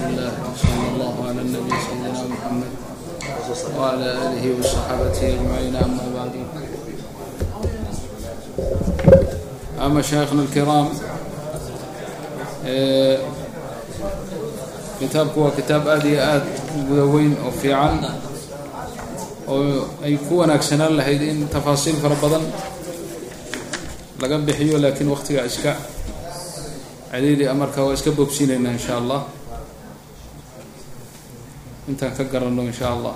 الله وصلى الله على النبي سيدنا محمد وعلى آله وصحابته أجمعين أما بعد مشايخنا الكرام kitaabku waa kitaab aada iyo aada gudaweyn oo fiican oo ay ku wanaagsanaan lahayd in tafaasiil fara badan laga bixiyo laakiin waqtigaa iska celiili a marka waa iska boobsiinaynaa insha allah intaan ka garanno in shaa allah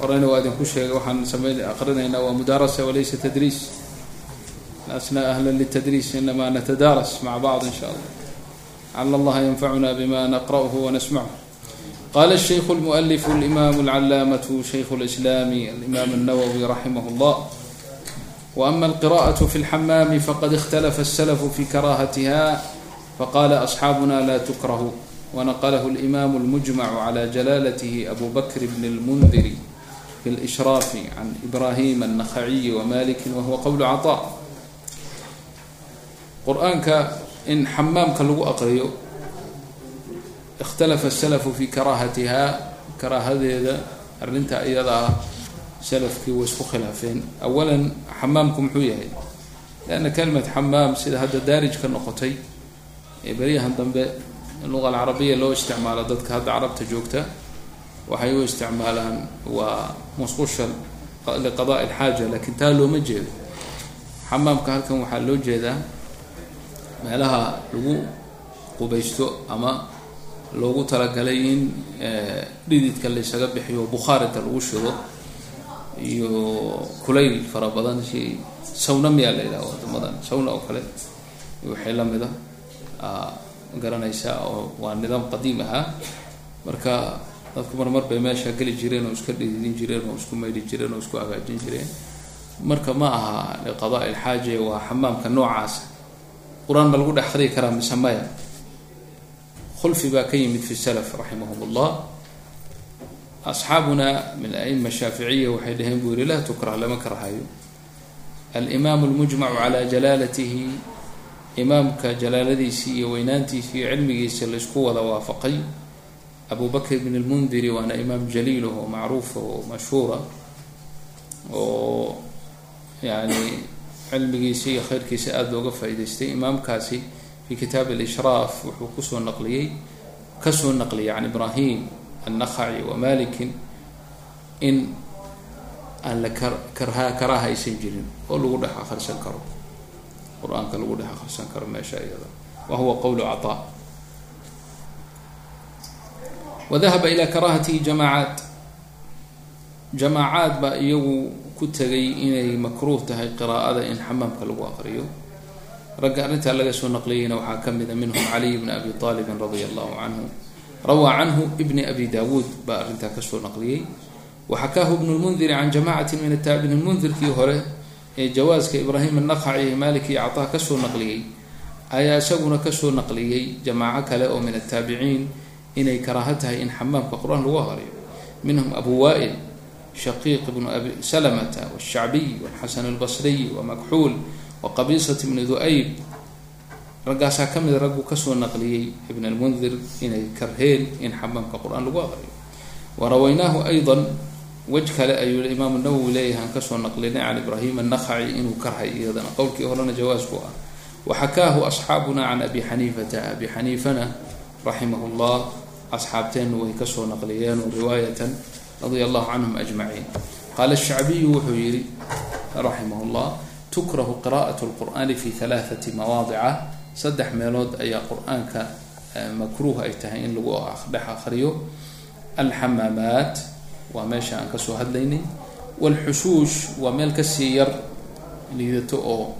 horeyna waa idinku sheegay waxaan samey aqrinaynaa waa mudaarasa walaysa tadriis. Lasnaa ahlan litadriis inamaa natadaaras maca bacd in sha allah lعl اllaha ynfacuna bma naqrأh wanasmchu qala الshaykh اlmuأlif اlimam اlcalaamaةu shaykh اlislaam alimam الnawowi raximah اllah w ama alqira'aة fi اlxamaami faqad اkhtlfa الslfu fi karahatiha faqala asxaabuna la ونqlh الإmam الmجmع عlى جلالته أbu bkr بن الmنdir في الإشhراف عن إbrahim النخعي وmalik whuwa qwl cطاء qur-aanka in xamaamka lagu aqriyo ikhtalafa asalafu fi karaahatiha karaahadeeda arrinta iyada ah salafkii way isku khilaafeen awalan xamaamku muxuu yahay lianna kalimat xamaam sida hadda daarij ka noqotay ee beryahan dambe luqa alcarabiya loo isticmaalo dadka hadda carabta joogta waxay u isticmaalaan waa musqusha liqadaai alxaaja laakiin taa looma jeedo. Xamaamka halkan waxaa loo jeedaa meelaha lagu qubaysto ama loogu talagalay in dhididka laysaga bixiyo bukhaarinta lagu shido iyo kulayl fara badan si sawna miyaa la yidhaha wadamadan sawna oo kale waxay la mida garanaysaa oo waa nidaam qadiim ahaa marka dadku marmar bay meesha geli jireen oo iska dhididin jireen oo isku maydhi jireen oo isku hagaajin jireen. Marka ma aha liqadaai ilxaaja waa xamaamka noocaasa qur'aan ma lagu dhex aqriyi karaa mise maya? Khulfi baa ka yimid fi salaf raximahum ullah asxaabuna min aima shaaficiya waxay dhaheen buu yihi laa tukrah lama karhayo alimaamu lmujmacu calaa jalaalatihi imaamka jalaaladiisii iyo weynaantiisi iyo cilmigiisa laysku wada waafaqay. Abu bakr bn lmundiri waana imaam jaliil oo macruufa oo mashhuura oo yani cilmigiisa iyo khayrkiisa aada looga faa-iideystay imaamkaasi fi kitaab alishraaf wuxuu ku soo naqliyey ka soo naqliyay can ibrahim annakhaci wa malikin in aan la karaaha aysan jirin oo lagu dhex akhrisan karo qur'aanka lagu dhex akhrisan karo meesha iyada. Wa huwa qowlu caطaa wadahaba ila karaahatihi jamaacaat jamaacaad baa iyagu ku tegay inay makruuh tahay qiraa'ada in xamaamka lagu aqriyo ragga arrintaa laga soo naqliyeyna waxaa ka mida minhum caliy bni abi aalibin radia allahu canhu rawaa canhu ibni abi dawuud baa arrintaa ka soo naqliyey. Waxakaahu ibnu lmundiri can jamacati min ataabin mundirkii hore ee jawaaska ibraahim annakhaci malik iyo cataa ka soo naqliyey ayaa isaguna ka soo naqliyey jamaaco kale oo min ataabiciin inay karaaho tahay in xamaamka qur'aan lagu aqriyo minhum abu waail shaqiiq bnu abi salamata washacbiy walxasan albasriy wamakxuul waqabiisat bni du-ayb raggaasaa ka mida raggu ka soo naqliyey ibn almundir inay karheen in xamaamka qur'aan lagu aqriyo warawaynaahu ayضa wej kale ayuu imaamu nawowi leeyahay aan ka soo naqlinay can ibraahim annakhaci inuu karhay iyadana. Qowlkii horena jawaasku ah waxakaahu asxaabuna can abi xaniifata. Abi xaniifana raximah llah asxaabteennu way ka soo naqliyeen riwaayatan radia allahu canhum ajmaciin. Qaala shacbiyu wuxuu yihi raximah llah tukrahu qira'at lqur'ani fi halaathati mawaadica. Saddex meelood ayaa qur'aanka makruuh ay tahay in lagu dhex akriyo alxamaamaat waa meesha aan ka soo hadlaynay. Waalxushuush waa meel ka sii yar liidato oo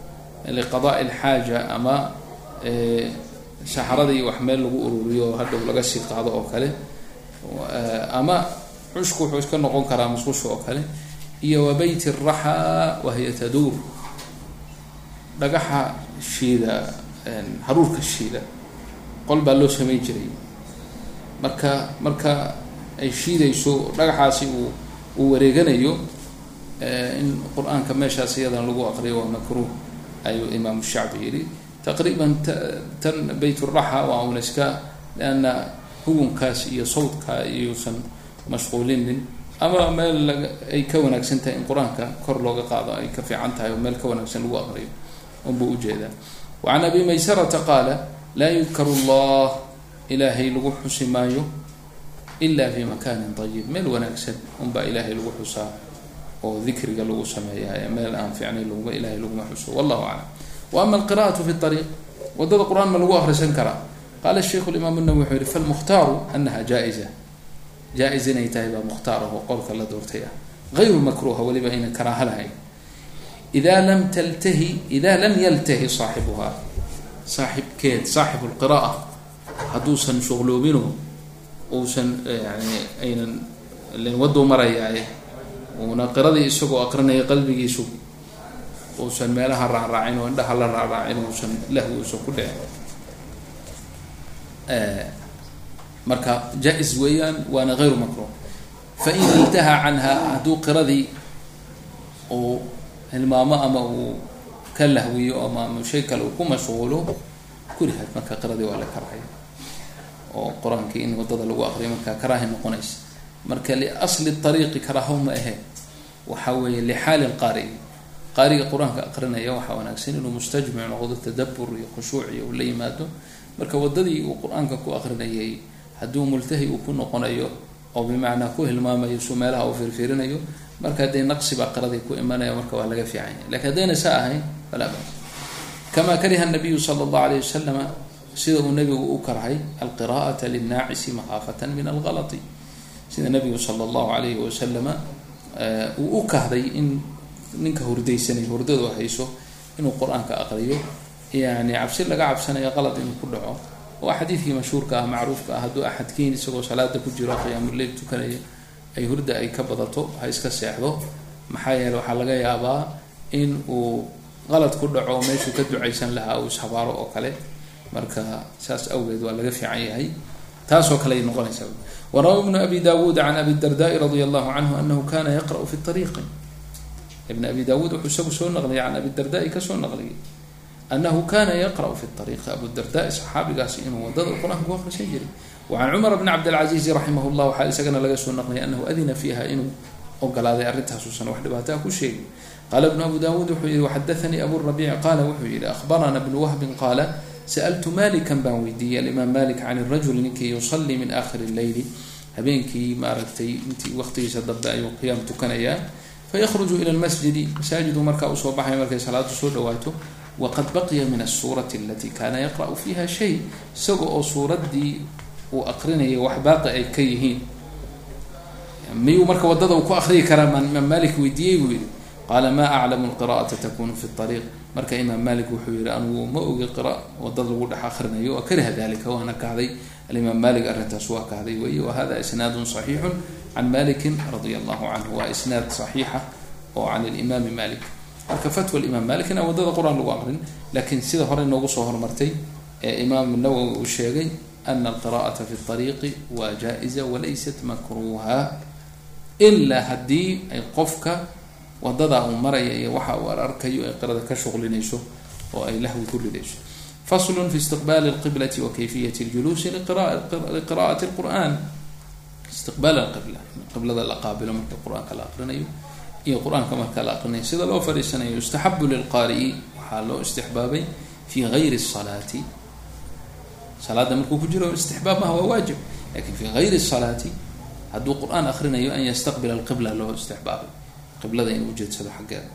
liqadaai alxaaja ama saxaradii wax meel lagu ururiyo oo hadhow laga sii qaado oo kale. Ama xushku wuxuu iska noqon karaa musqusha oo kale. Iyo wa beyt raxaa wahiya taduur. Dhagaxa shiida haruurka shiida. Qol baa loo sameyn jiray. Marka marka ay shiidayso dhagaxaasi uu uu wareeganayo in qur'aanka meeshaas iyadan lagu aqriyo waa makruuh ayuu imaamu shacbi yihi taqriiban tan bayt raxa waa una iska lianna hugunkaas iyo sawdkaa iyuusan mashquulinin. Ama meel ay ka wanaagsan tahay in qur'aanka kor looga qaado ay ka fiican tahay oo meel ka wanaagsan lagu aqriyo unbuu u jeedaa wacan abi maysarata qaala laa yudkaru allah ilaahay lagu xusi maayo ila fi makanin ayib meel wanaagsan unbaa ilaahay lagu xusaa oo dikriga lagu sameeya meel aan fiicnay laguma ilahay laguma xuso wallahu aclam wa ama alqira'atu fi ariiq waddada qur'aan ma lagu akrisan karaa qaala sheikhu imaam nawi wuxuu yihi falmukhtaaru anaha jaa-iza inay tahay baa mukhtaar ah oo qowlka la doortay ah ayru makruuha weliba ayna karaaha lahayn ida lam taltahi ida lam yaltahi saaxibuhaa saaxibkeed saaxibu lqira'a hadduusan shuqloobino uusan yani aynan len waduu marayaaye uuna qiradii isagoo aqrinaya qalbigiisu uusan meelaha raacraacin oo indhaha la raacraacin uusan lahwi uusan ku dhicin. Marka jaa-is weeyaan waana hayru makruh fain iltaha canha hadduu qiradii uu hilmaamo ama uu ka lahwiyo ama shay kale uu ku mashquulo kurihad marka qiradii waa la karahaya oo qur'aankii in waddada lagu aqriyo markaa karaahi noqonaysa. Marka liasli ariiqi karaaho ma ahe. Waxa weeye lixaali lqaari qaariga qur'aanka aqrinaya waxaa wanaagsan inuu mustajmic noqdo tadabur iyo khushuuc iyo uu la yimaado. Marka wadadii uu qur'aanka ku aqrinayay hadduu multahi uu ku noqonayo oo bimacnaa ku hilmaamayo su meelaha uu firfirinayo marka haddee naqsi baa qiradii ku imanaya marka waa laga fiicanya laakiin haddayna saa ahayn falaa bas kama kariha nabiyu sala allahu alayh wasalama sida uu nabigu u karhay alqira'ata lilnaacisi makhaafatan min algalati sida nabigu sala allahu alayhi wasalama uu u kahday in ninka hurdaysanay hurdadu hayso inuu qur'aanka aqriyo. Yani cabsi laga cabsanayo qalad inuu ku dhaco. Waa xadiidkii mashhuurka ah macruufka ah hadduu axadkiin isagoo salaada ku jiro qiyaamuleyl tukanaya ay hurda ay ka badato ha iska seexdo. Maxaa yeele waxaa laga yaabaa in uu qalad ku dhaco meeshuu ka ducaysan lahaa uu ishabaaro oo kale marka saas awgeed waa laga fiican yahay. Taasoo kale ay noqonaysaa. Warawa ibnu abi dawuud can abi dardaai radia allahu canhu anahu kana yaqra'u fi ariiqi ibn abi dawuud wuxuu isagu soo naqliyay can abi dardaai ka soo naqliyay anahu kana yaqra'u fi ariiqi abu dardaai saxaabigaasi inuu waddada qur'aanka ku jiray. Wacan cumar bni cabdilcaziizi raximah llah waxaa isagana laga soo naqliyay anahu adina fiiha inuu ogolaaday arrintaasuusan wax dhibaataa ku sheegin. Qaala ibnu abu dawuud wuxuu yihi waxadaanii abu rabiic qaala wuxuu yihi ahbarana bnu wahbin qaala sa'altu malikan baan weydiiyey alimaam malik can rajuli ninkii yusalii min aakhiri leyli habeenkii maaragtay intii waqtigiisa dambe ayuu qiyaam tukanayaa fayakhruju ila lmasjidi masaajidu markaa u soo baxaya markay salaadu soo dhawaato waqad baqiya min asurati alatii kana yaqra'u fiiha shay isaga oo suuraddii uu aqrinayay wax baaqi ay ka yihiin miyuu marka waddada uu ku akriyi karaa imaam malik weydiiyey buu yihi qaala ma aclamu lqira'ata takunu fi ariiq marka imaam malik wuxuu yihi anigu ma ogi qira waddada lagu dhex akrinayo kariha dalika waana kahday alimaam malik arrintaas waa kahday wey wahada isnaadun صaxiixu can malikin radia allahu canhu waa isnaad صaxiixa oo can limaami malik marka fatwa imaam malik inaan waddada qur'aan lagu aqrin laakiin sida hore noogu soo hormartay ee imaam nawowi uu sheegay ana alqira'ata fi ariiqi waa jaa-iza walaysat makruha ilaa haddii ay qofka wadadaa uu maraya iyo waxa uu ararkayo ay qirada ka shuqlinayso oo ay lahwi ku ridayso faslu fi istiqbali lqiblati wa kayfiyat ljuluusi liqira'ati lqur'an istiqbaal alqibla qiblada la qaabilo marka qur'aanka la aqrinayo iyo qur'aanka marka la aqrinayo sida loo fadhiisanayo yustaxabu lilqaari'i waxaa loo istixbaabay fii gayri salaati salaadda markuu ku jiro istixbaab maha waa waajib. Lakin fii gayri salaati hadduu qur'aan akrinayo an yastaqbila alqibla loo istixbaabay qiblada inuu ujeedsado xaggeeda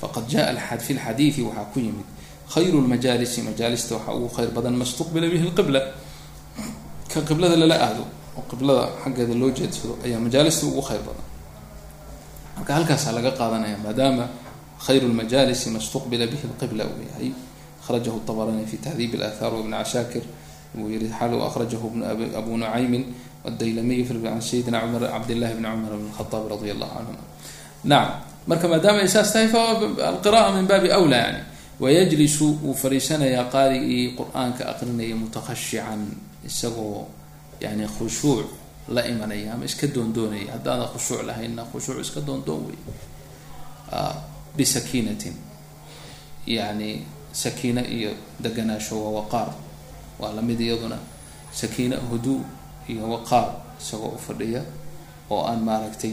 faqad jaa fi lxadiidi waxaa ku yimid khayru lmajaalisi majaalista waxaa ugu khayr badan ma bihi lqibla ka qiblada lala aado oo qiblada xaggeeda loo jeedsado ayaa majaalista ugu khayr badan. Marka halkaasaa laga qaadanaya maadaama khayru lmajaalisi ma bihi lqibla uu yahay akhrajahu tabarani fi tahdiib alathar wibn cashaakir buu yihi xal akhrajahu abu nucaymin wadaylamiy can sayidina cumar cabdillahi bni cumar bn khaaab radi allahu canhuma nacam marka maadaama ay saas tahay faalqira'a min baabi awla yani wayajlisu wuu fariisanayaa qaarigii qur'aanka aqrinaya mutakhashican isagoo yani khushuuc la imanaya ama iska doondoonaya haddaana khushuuc lahaynna khushuuc iska doondoon wey bisakiinatin yani sakiina iyo deganaasho waa waqaar waa la mid iyaduna sakiina huduu iyo waqaar isagoo u fadhiya oo aan maaragtay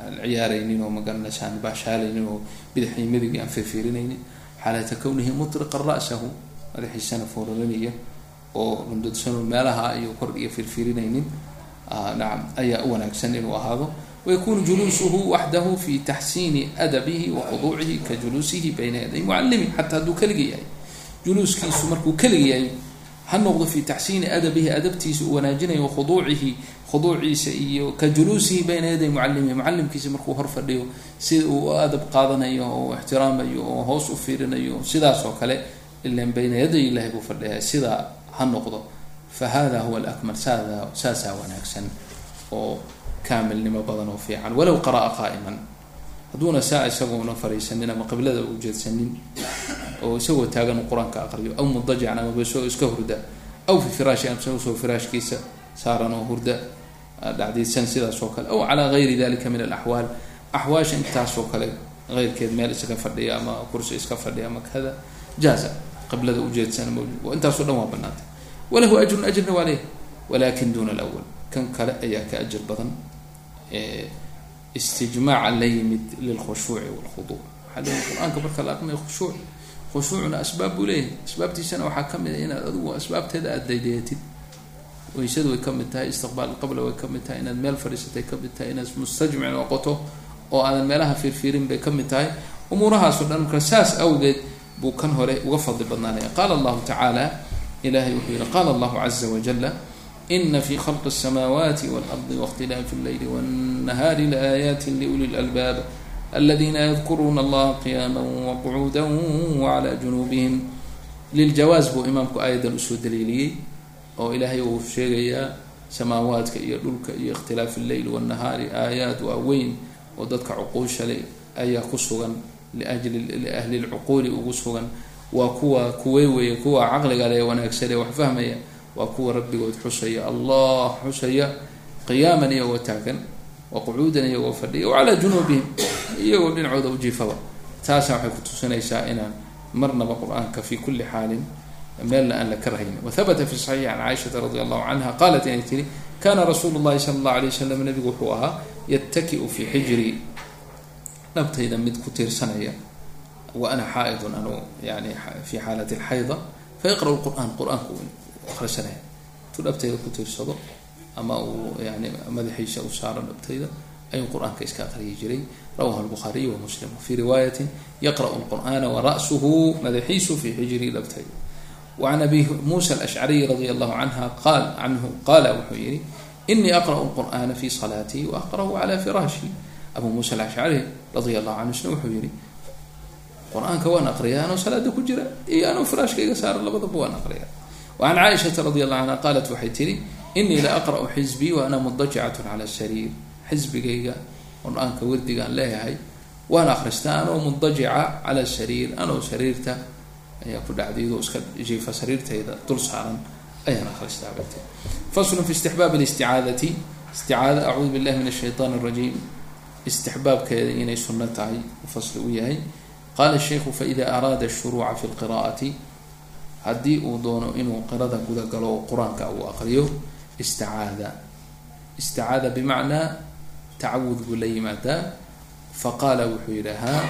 aan ciyaaraynin oo magaranaysa aan baashaalaynin oo bidixii midigii aan firfiirinaynin xaalata kownihi mutriqan ra'sahu madaxiisana fooralanaya oo rundadsanoo meelaha iyo kor iyo firfiirinaynin nacam ayaa u wanaagsan inuu ahaado wykun juluusuhu waxdahu fi taxsiini adabihi wa khuduucihi ka juluusihi bayna yaday mucalimi xataa hadduu keliga yahay juluuskiisu markuu keliga yahay ha noqdo fi taxsiini adabihi adabtiisa uu wanaajinayo wakhuduucihi khuduuciisa iyo ka juluusihi bayna yaday mucalimihi mucalimkiisa markuu hor fadhiyo sida uu adab qaadanayo oo ixtiraamayo oo hoos u fiirinayo sidaas oo kale ilan bayna yaday ilahi buu fadhiya sidaa ha noqdo. Fa hada huwa alakmal saada saasaa wanaagsan oo kaamilnimo badan oo fiican. Walow qara'a qaa'iman. Hadduuna saa isagoona fariisanin ama qiblada u jeedsanin oo isagoo taagan qur'aanka aqriyo aw mudajican ama beso iska hurda. Aw fi firaashi amsagusoo firaashkiisa saaran oo hurda dhacdiidsan sidaas oo kale. Aw calaa gayri dalika min alaxwaal axwaasha intaasoo kale eyrkeed meel isaga fadhiya ama kursi iska fadhiya ama kada jaaza. Qiblada ujeedsan intaaso dhan waa banaantay walahu ajrun ajrna waa leeyahy walakin duna alawal kan kale ayaa ka ajir badan istijmaaca la yimid lilkhushuuci walkhuduuc waxaa leeyahy qur'aanka marka la aqrimayo khushuuc. Khushuucna asbaab buu leeyahay. Asbaabtiisana waxaa ka mid a inaad adigu asbaabteeda aada daydaятid weysadu way kamid tahay istiqbaal qabla way kamid tahay inaad meel fadhiisatay kamid tahay inaad mustajmic noqoto oo aadan meelaha fiirfiirin bay kamid tahay umuurahaaso dhan marka saas awgeed buu kan hore uga fadli badnaanaya qaala allahu tacaala ilahay wuxuu yihi qaala allahu caza wajala ina fi khalqi الsamaawaati wاlardi waاkhtilaafi اleyli wالnahaari laaayaati liuli lalbaab aladina yadkuruuna allaha qiyaama waqcuuda wcla junuubihim liljawaaz buu imaamku aayadan usoo daliiliyey oo ilaahay uu sheegayaa samaawaadka iyo dhulka iyo ikhtilaafi lleyl wاnnahaari aayaad waaweyn oo dadka cuquusha le ayaa ku sugan liajli liahli lcuquuli ugu sugan. Waa kuwa kuwey weeye kuwa caqliga le wanaagsan wax fahmaya waa kuwa rabbigood xusaya. Allah xusaya qiyaaman iyagoo taagan wa qucuudan iyagoo fadhiya wacalaa junuubihim iyagoo dhinacooda ujiifaba taasa waxay kutusinaysaa inaan marnaba qur'aanka fi kuli xaalin meelna aan la karhaynin wahabata fi saxiixi can caaishata radi allahu canha qaalat inay tihi kana rasuulu llahi sala allahu alay wasalam nabigu wuxuu ahaa yattakiu fi xijri dhabtayda mid ku tiirsanaya wa ana xaaidun anuu yani fi xaalati alxayda. Fayaqra'u qur'aan qur'aanku akhrisanaya intuu dhabtayda ku tiirsado ama uu yani madaxiisa u saaro dhabtayda ayuu qur'aanka iska aqriyi jiray. Rawahu albukhaariy wa muslim. Fi riwaayatin yaqra'u lqur'aana wara'suhu madaxiisu fi xijri dhabtayda muusa alashcariy radi allahu canha qaal canhu qaala wuxuu yihi aqra'u lqur'aana fi salaatii wa aqra'u cala firaashi abu muusa alashcari radia allahu canhu isna wuxuu yihi qur'aanka waan aqriyaa anoo salaada ku jira iyo anoo firaashkayga saara labadaba waan aqriyaa wacan caaishata radi allahu canha qaalat waxay tihi inii la aqra'u xisbii wa ana mudajicatun cala sariir xisbigayga qur'aanka wirdigaan leeyahay waan akristaa anoo mudajica cala sariir anoo sariirta ayaa ku dhacdaydo iska jiifa sariirtayda dul saaran ayaan akristaa bay tii faslu fi istixbaab listicaadati isticaada acuudu billahi min ashaytaan arajiim istixbaabkeeda inay sunno tahay fasli u yahay. Qaala sheikhu faida araada ashuruuca fi lqira'ati haddii uu doono inuu qirada guda galo oo qur'aanka uu aqriyo isticaada. Isticaada bimacnaa tacawud buu la yimaadaa faqaala wuxuu yidhahaa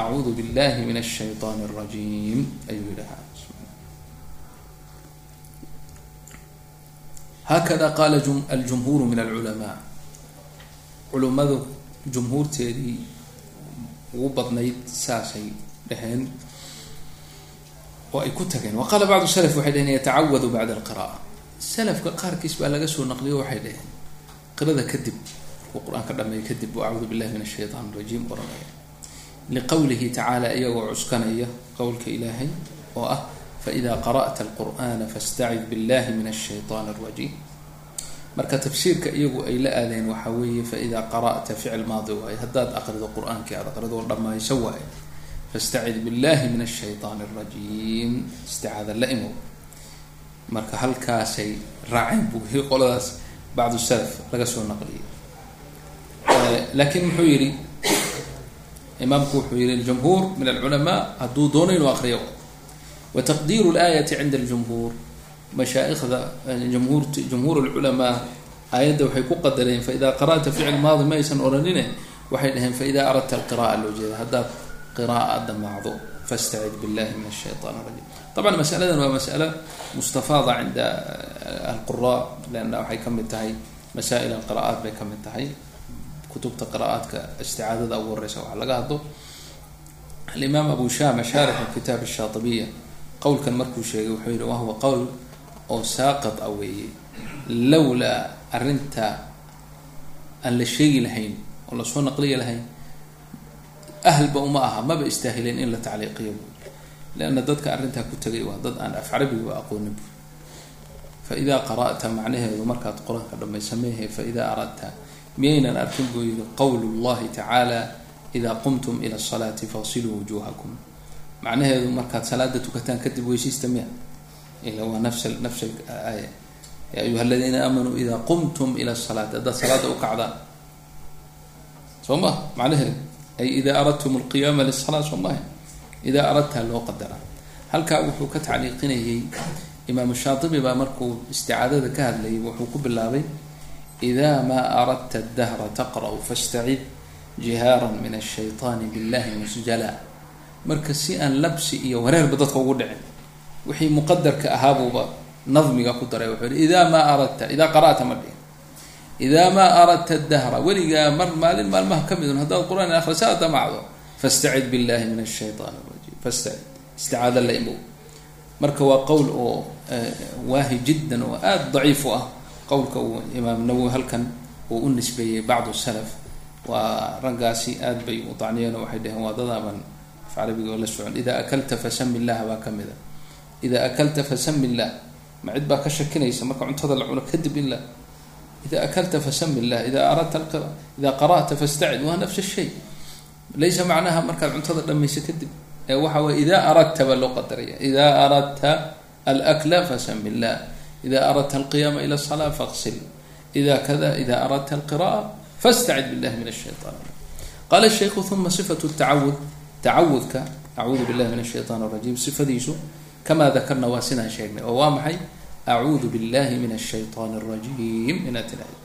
acuudu billahi min ashaytaan arajiim ayuu yidhahaa hakada qaala aljumhuuru min alculamaa culimadu jumhuurteedii ugu badnayd saasay dheheen oo ay ku tageen wa qaala bacdu salaf waxay dheheen yatacawadu bacda alqira'a salafka qaarkiis baa laga soo naqliyo waxay dheheen qirada kadib markuu qur'aanka dhameeyo kadib acuudu billahi min ashaytaan arajiim oranaya liqowlihi tacaala iyagoo cuskanaya qowlka ilaahay oo ah faida qara'ta alqur'ana fastacid billahi min ashaytaan arajiim marka tafsiirka iyagu ay la aadeen waxaa weeye faida qara'ta ficil maadi waaye haddaad aqrido qur'aankii aad aqrido dhammayso waaye fastacid billahi min ashaytaan arajiim isticaada la imow marka halkaasay raaceen buu qoladaas bacdu salaf laga soo naqliyay laakiin muxuu yihi imaamku wuxuu yihi aljumhuur min alculamaa hadduu doono inuu aqriyo wataqdiiru laayati cinda aljumhuur mashaa'ikhda jumhuurt jumhuur alculamaa aayadda waxay ku qadareen faidaa qara'ta ficil maadi ma aysan odhanine waxay dhaheen faidaa aradta alqira'a loo jeeda haddaad qira'a damacdo fastacid billahi min ashaytaan rajim طبعا masaladan waa masألة mustafaada cinda alqura lanna waxay ka mid tahay masaa'il alqira'aat bay ka mid tahay kutubta qiraaadka isticaadada ugu horeysa waxaa laga hadlo. Alimaam abu shama shaarix kitaab shaatibiya qowlkan markuu sheegay wuxuu yihi wahuwa qowl oo saaqad a weeye. Lowlaa arrinta aan la sheegi lahayn oo la soo naqliya lahayn ahlba uma aha maba istaahileen in la tacliiqiyo buuli leanna dadka arrintaa ku tegay waa dad aan af carabigu aqoonin buuli fa qara'ta macnaheedu markaad qur'aanka dhamaysameehe fa idaa aradta miyaynan arkin buu yihi qowl llahi tacaala idaa qumtum ila salaati faqsiluu wujuuhakum. Macnaheedu markaad salaada tukataan kadib weysiista miya? Ila waa nafs nafs aaya ya ayuha aladiina aamanuu idaa qumtum ila salaati haddaad salaada ukacdaan soo ma macnaheedu ay idaa aradtum alqiyaama lisala soo maha idaa aradtaa loo qadaraa halkaa wuxuu ka tacliiqinayay imaamu shaatibi baa markuu isticaadada ka hadlayay wuxuu ku bilaabay idaa maa aradta dahra taqra'u fastacid jihaaran min ashayطaani billahi musjala marka si aan labsi iyo wareerba dadka ugu dhicin wixii muqadarka ahaabuuba nadmiga ku daray wuxuu yihi idaa maa aradta idaa qara'ta ma dhihin idaa maa aradta dahra weligaa mar maalin maalmaha ka midun haddaad qur'aan akrisa damacdo fastacid billahi min ashayطaan rajim fastacid isticaada la imow marka waa qowl oo waahi jiddan oo aada daciif ah qowlka uu imaam nawowi halkan uu u nisbeeyey bacdu salaf waa raggaasi aad bay u dacniyeen oo waxay dhaheen waa dadaaban af carabiga la socon. Idaa akalta fasami illah baa ka mid a. Idaa akalta fasami illah ma cid baa ka shakinaysa marka cuntada la cuno kadib in la idaa akalta fasami illah idaa aradta idaa qara'ta fastacid waa nafs shay. Laysa macnaha markaad cuntada dhamayso kadib ee waxa weye idaa aradta loo qadaraya idaa aradta alakla fasami illah ida aradta alqiyaama ila salaa faqsil ida kada ida aradta alqira'a fastacid billahi min ashaytan qaala shaykhu uma sifatu tacawud tacawudka acuudu billahi min ashaytaan rajim sifadiisu kamaa dakarna waa sidaan sheegnay oo waa maxay acuudu billahi min ashaytaan rajim inaad tiraahdo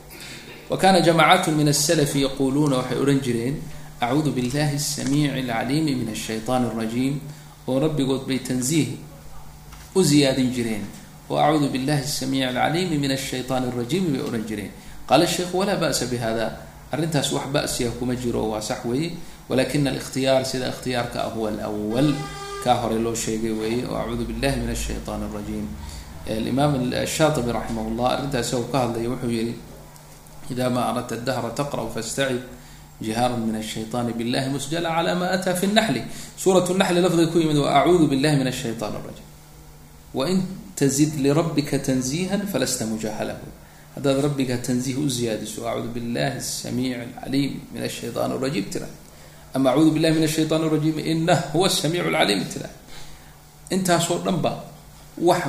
wa kana jamacat min aslfi yaquluuna waxay odhan jireen acuudu billahi asamiici alcaliimi min ashaytaan alrajiim oo rabbigood bay tanziih u ziyaadin jireen oo acuudu billahi asamiici alcaliimi min ashaytaan alrajiimi bay odhan jireen qaala sheikhu walaa ba'sa bihada arrintaas wax ba'siya kuma jiro waa sax weeye walakina alikhtiyaar sida ikhtiyaarka ah huwa alwal kaa hore loo sheegay weeye acuudu billahi min ashaytaan alrajiim alimaam ashaatibi raximah llah arrintaas isagoo ka hadlaya wuxuu yihi ida ma aradta dahra taqra'u fastacid jihaaran min ashayطaani billahi musjala cala ma ataa fi naxli suurat naxli lafdiga ku yimid wa acuudu billahi min ashayطaan alrajim wain tazid lirabbika tanziihan falasta mujahalahu haddaad rabbiga tanziih u ziyaadiso acuudu billahi asamiici alcaliim min ashayطaan alrajim tira ama acuudu billahi min ashayطaan alrajim inah huwa asamiicu alcaliim tira intaasoo dhan ba wax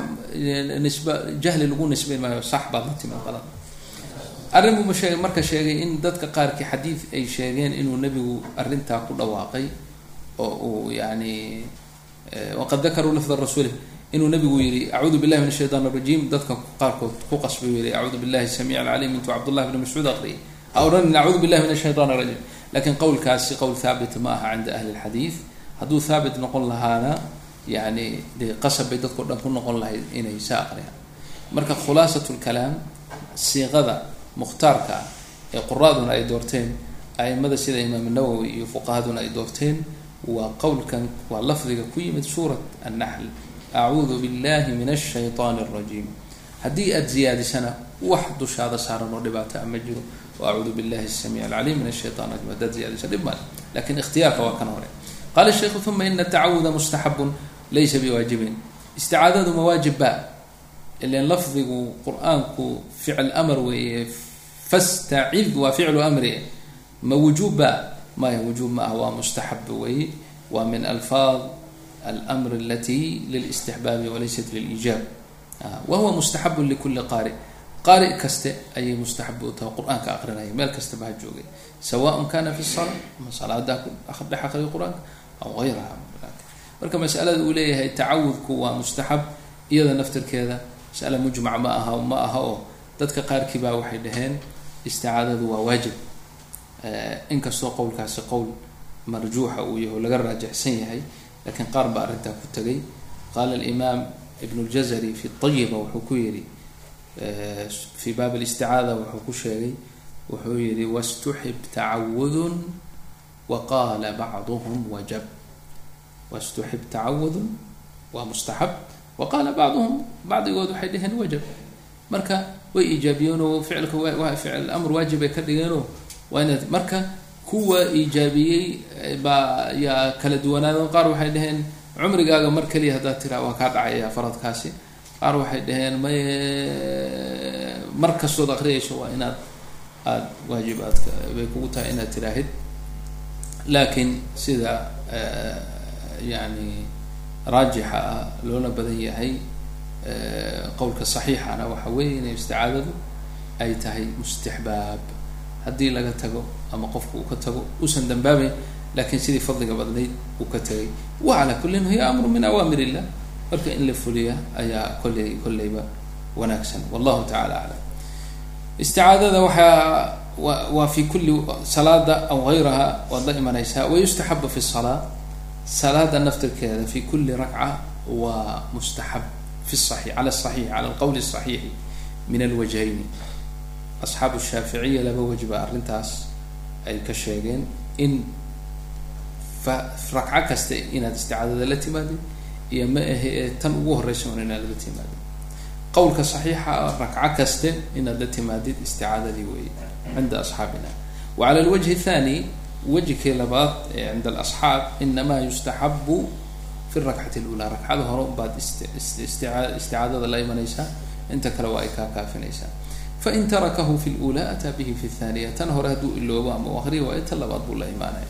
nisba jahli lagu nisbayn maayo sax baad la timid qalad arrin buu sheegay marka sheegay in dadka qaarkii xadiid ay sheegeen inuu nebigu arrintaa ku dhawaaqay oo uu yani waqad dakaruu lafda rasuuli inuu nabigu yihi acuudu billahi min ashaytaan alrajiim dadka qaarkood ku qasbay u yihi acuudu billahi samiic alcaliim intuu cabdullahi bni mascuud aqriyay ha odhanin acuudu billahi min ashaytaan alrajiim laakiin qowlkaasi qowl haabit ma aha cinda ahli lxadiid hadduu haabit noqon lahaana yani dee qasab bay dadkao dhan ku noqon lahayd inay sa aqriyaan. Marka khulaasat lkalaam siiqada mukhtaarka ee quraaduna ay doorteen aimada sida imaam nawowi iyo fuqahaduna ay doorteen waa qowlkan waa lafdiga ku yimid suurat annaxl acuudu billahi min ashayطaan alrajiim haddii aada ziyaadisana wax dushaada saaran oo dhibaata a ma jiro acuudu billahi asamiic alcaliim min ashaytan rajim haddaad ziyadisa dhib male laakiin ikhtiyaarka waa kan hore qala shaykhu uma ina tacawuda mustaxabun laysa biwaajibin isticaadadu mawaajib ba ilan lafdigu qur'aanku ficil amar weeye fastacid waa ficlu amri ma wujuub ba maya wujuub ma ah waa mustaxab weeye waa min alfaad almr alati lilistixbaabi walaysat liliijaab wa huwa mustaxabun likuli qaari qaari kaste ayay mustaxab u tahay qur'aanka aqrinaya meel kastaba ha joogay sawaء kana fi salaa ama salaada dhex aqriya qur'aanka aw ayraha marka masalada uu leeyahay tacawudku waa mustaxab iyada naftirkeeda masale mujmac ma aha ma aha oo dadka qaarkii baa waxay dhaheen isticaadadu waa waajib inkastoo qowlkaasi qowl laga raajixsan lakiin qaar baa arrintaa ku tegay qaala alimaam ibn اljazari fi ayiba wuxuu ku yihi fi baab اlisticaada wuxuu ku sheegay wuxuu yihi waاstuxib tacawudun waqaala bacduhm wajab waاstuxib tacawudun waa mustaxab waqaala bacduhum bacdigood waxay dheheen wajab marka way iijaabiyeenoo ficilka ficil amr waajib ay ka dhigeenoo waa inaad marka kuwa iijaabiyey baa yaa kala duwanaadeen qaar waxay dhaheen cumrigaaga mar keliya haddaad tiraa waa kaa dhacaya faradkaasi. Qaar waxay dhaheen may mar kastood akriyayso waa inaad aada waajibaadka bay kugu tahay inaad tiraahid. Laakiin sida yani raajixa ah loona badan yahay qowlka saxiixana waxa weeye inay isticaadadu ay tahay mustixbaab haddii laga tago ama qofku uu ka tago uusan dambaabayn lakiin sidii fadliga badnayd uu ka tagay. Wacalaa kullin hiya amru min awaamir illah marka in la fuliya ayaa kolley kolleyba wanaagsan. Wallahu tacala aclam isticaadada waxaa waa fi kulli salaada aw gayraha waad la imanaysaa wayustaxabu fi salaa. Salaada naftirkeeda fi kulli rakca waa mustaxab fi saii cala saxiix cala alqowli saxiixi min alwajhayni asxaabu shaaficiya laba waj ba arrintaas ay ka sheegeen in fa rakco kaste inaad isticaadada la timaadid iyo ma ahe ee tan ugu horeysa un inaad la timaadid qowlka saxiixa rakco kaste inaad la timaadid isticaadadii wey cinda asxaabina. Wa cala alwajhi athani wejkii labaad ee cinda alasxaab inamaa yustaxabu fi rakcati lula rakcada hore baad isticaadada la imanaysaa inta kale waa ay kaa kaafinaysaa fain tarakahu fi lula ataa bihi fi thaniya tan hore hadduu iloobo ama u akriya waa inta labaad buu la imaanaya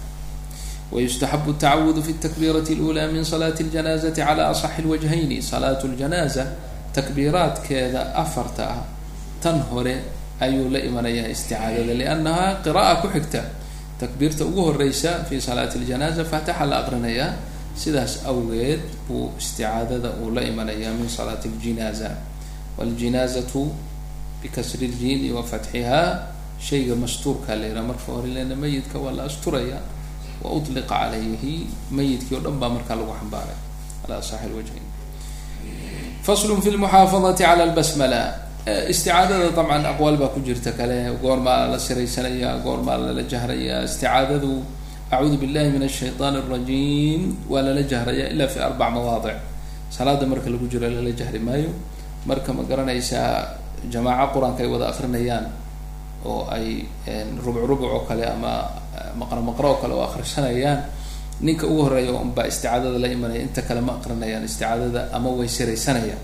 wayustaxabu الtacawud fi الtakbiiraة اlأulى min salaة الjanaaزaةi calى aصx اlwajhayni salaat اljanaaza takbiiraadkeeda afarta ah tan hore ayuu la imanayaa isticaadada liannaha qira'a ku xigta takbiirta ugu horeysa fi salaati اljanaaza faataxa la aqrinayaa sidaas awgeed buu isticaadada uu la imanayaa min salaati اljinaaza wاljinaazatu bikasri jiini wa fatxihaa shayga mastuurkaa la yihaha marka hore leena mayidka waa la asturaya wa utliqa calayhi. Mayidkii o dhan baa markaa lagu xambaaray ala asaxi lwajhayn faslun fi lmuxaafadati cala lbasmala isticaadada dabcan aqwaal baa ku jirta kale. Goormaa la siraysanaya goormaa lala jahrayaa isticaadadu acuudu billahi min ashaytaan alrajiim waa lala jahraya ila fi arbac mawaadic. Salaada marka lagu jiro lala jahri maayo. Marka ma garanaysaa jamaaco qur'aanka ay wada akrinayaan oo ay rubuc rubuc oo kale ama maqro maqro oo kale oo akrisanayaan ninka ugu horreeya unbaa isticaadada la imanaya inta kale ma aqrinayaan isticaadada ama way siraysanayaan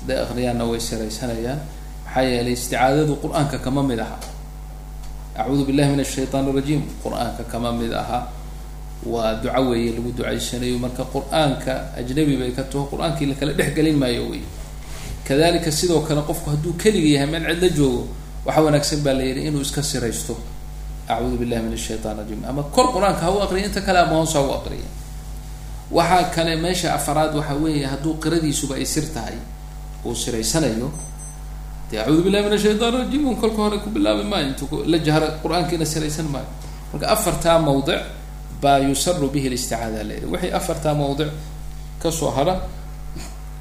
hadday akriyaanna way siraysanayaan maxaa yeelay isticaadadu qur'aanka kama mid aha. Acuudu billahi min ashaytaan الrajim qur'aanka kama mid aha. Waa duco weeye lagu ducaysanayo marka qur'aanka ajnabi bay ka taho. Qur'aankii lakala dhexgelin maayo wey kadalika sidoo kale qofku hadduu keliga yahay meel cidla joogo waxaa wanaagsan baa la yidhi inuu iska siraysto. Acuudu billahi min ashaytaan rajim ama kor qur'aanka ha u aqriya inta kale ama hoos ha u aqriya. Waxaa kale meesha afaraad waxa weeye hadduu qiradiisuba ay sir tahay uu siraysanayo. Dee acuudu billahi min ashaytaan rajim un kolka hore ku bilaabi maayo intuu la jahra qur'aankiina siraysan maayo. Marka afartaa mawdic baa yusaru bihi listicaada la yidhi. Waxay afartaa mawdic ka soo hara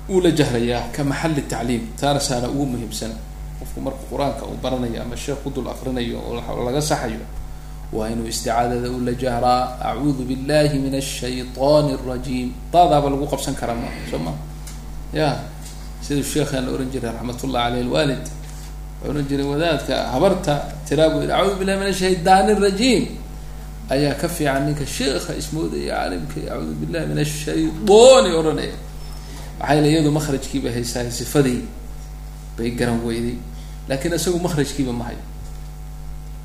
uu la jahrayaa ka maxali tacliim taana saana ugu muhiimsan qofku marka qur-aanka uu baranayo ama sheekh ku dul akrinayo oo laga saxayo waa inuu isticaadada u la jahraa acuudu billahi min ashayطan الrajim daadaaba lagu qabsan karaa ma soo ma ya siduu sheekhaan la ohan jiray raxmat ullah aleyh alwaalid ohan jiray wadaadka habarta tiraabu yidhi acuudu billahi min ashayطan الrajim ayaa ka fiican ninka sheekha ismoodaya caalimka acuudu billahi min ashayطani ohanaya maxaa yeel iyadu makrajkiiba haysaay sifadii bay garan weyday laakiin isagu makrajkiiba ma hayo.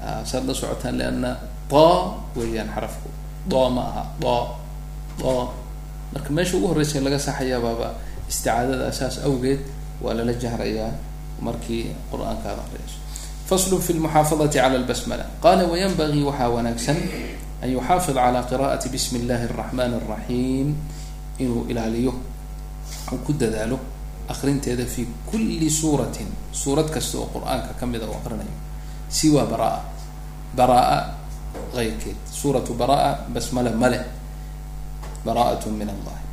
Ah, saad la socotaan leanna do weeyaan xarafku. Do ma aha. Do do marka meesha ugu horreysa laga saxayaabaaba isticaadada saas awgeed waa lala jahrayaa markii qur'aanka ad aqriyayso faslu fi lmuxaafadati cala lbasmala qala wayanbagii waxaa wanaagsan an yuxaafid calaa qira'ati bismi illahi araxmani araxiim inuu ilaaliyo ku dadaalo akrinteeda fi kulli suuratin. Suurad kasta oo qur'aanka kamida u aqrinayo siwa baraa baraa eyrkeed suuratu baraa basmala male bara'at min allahi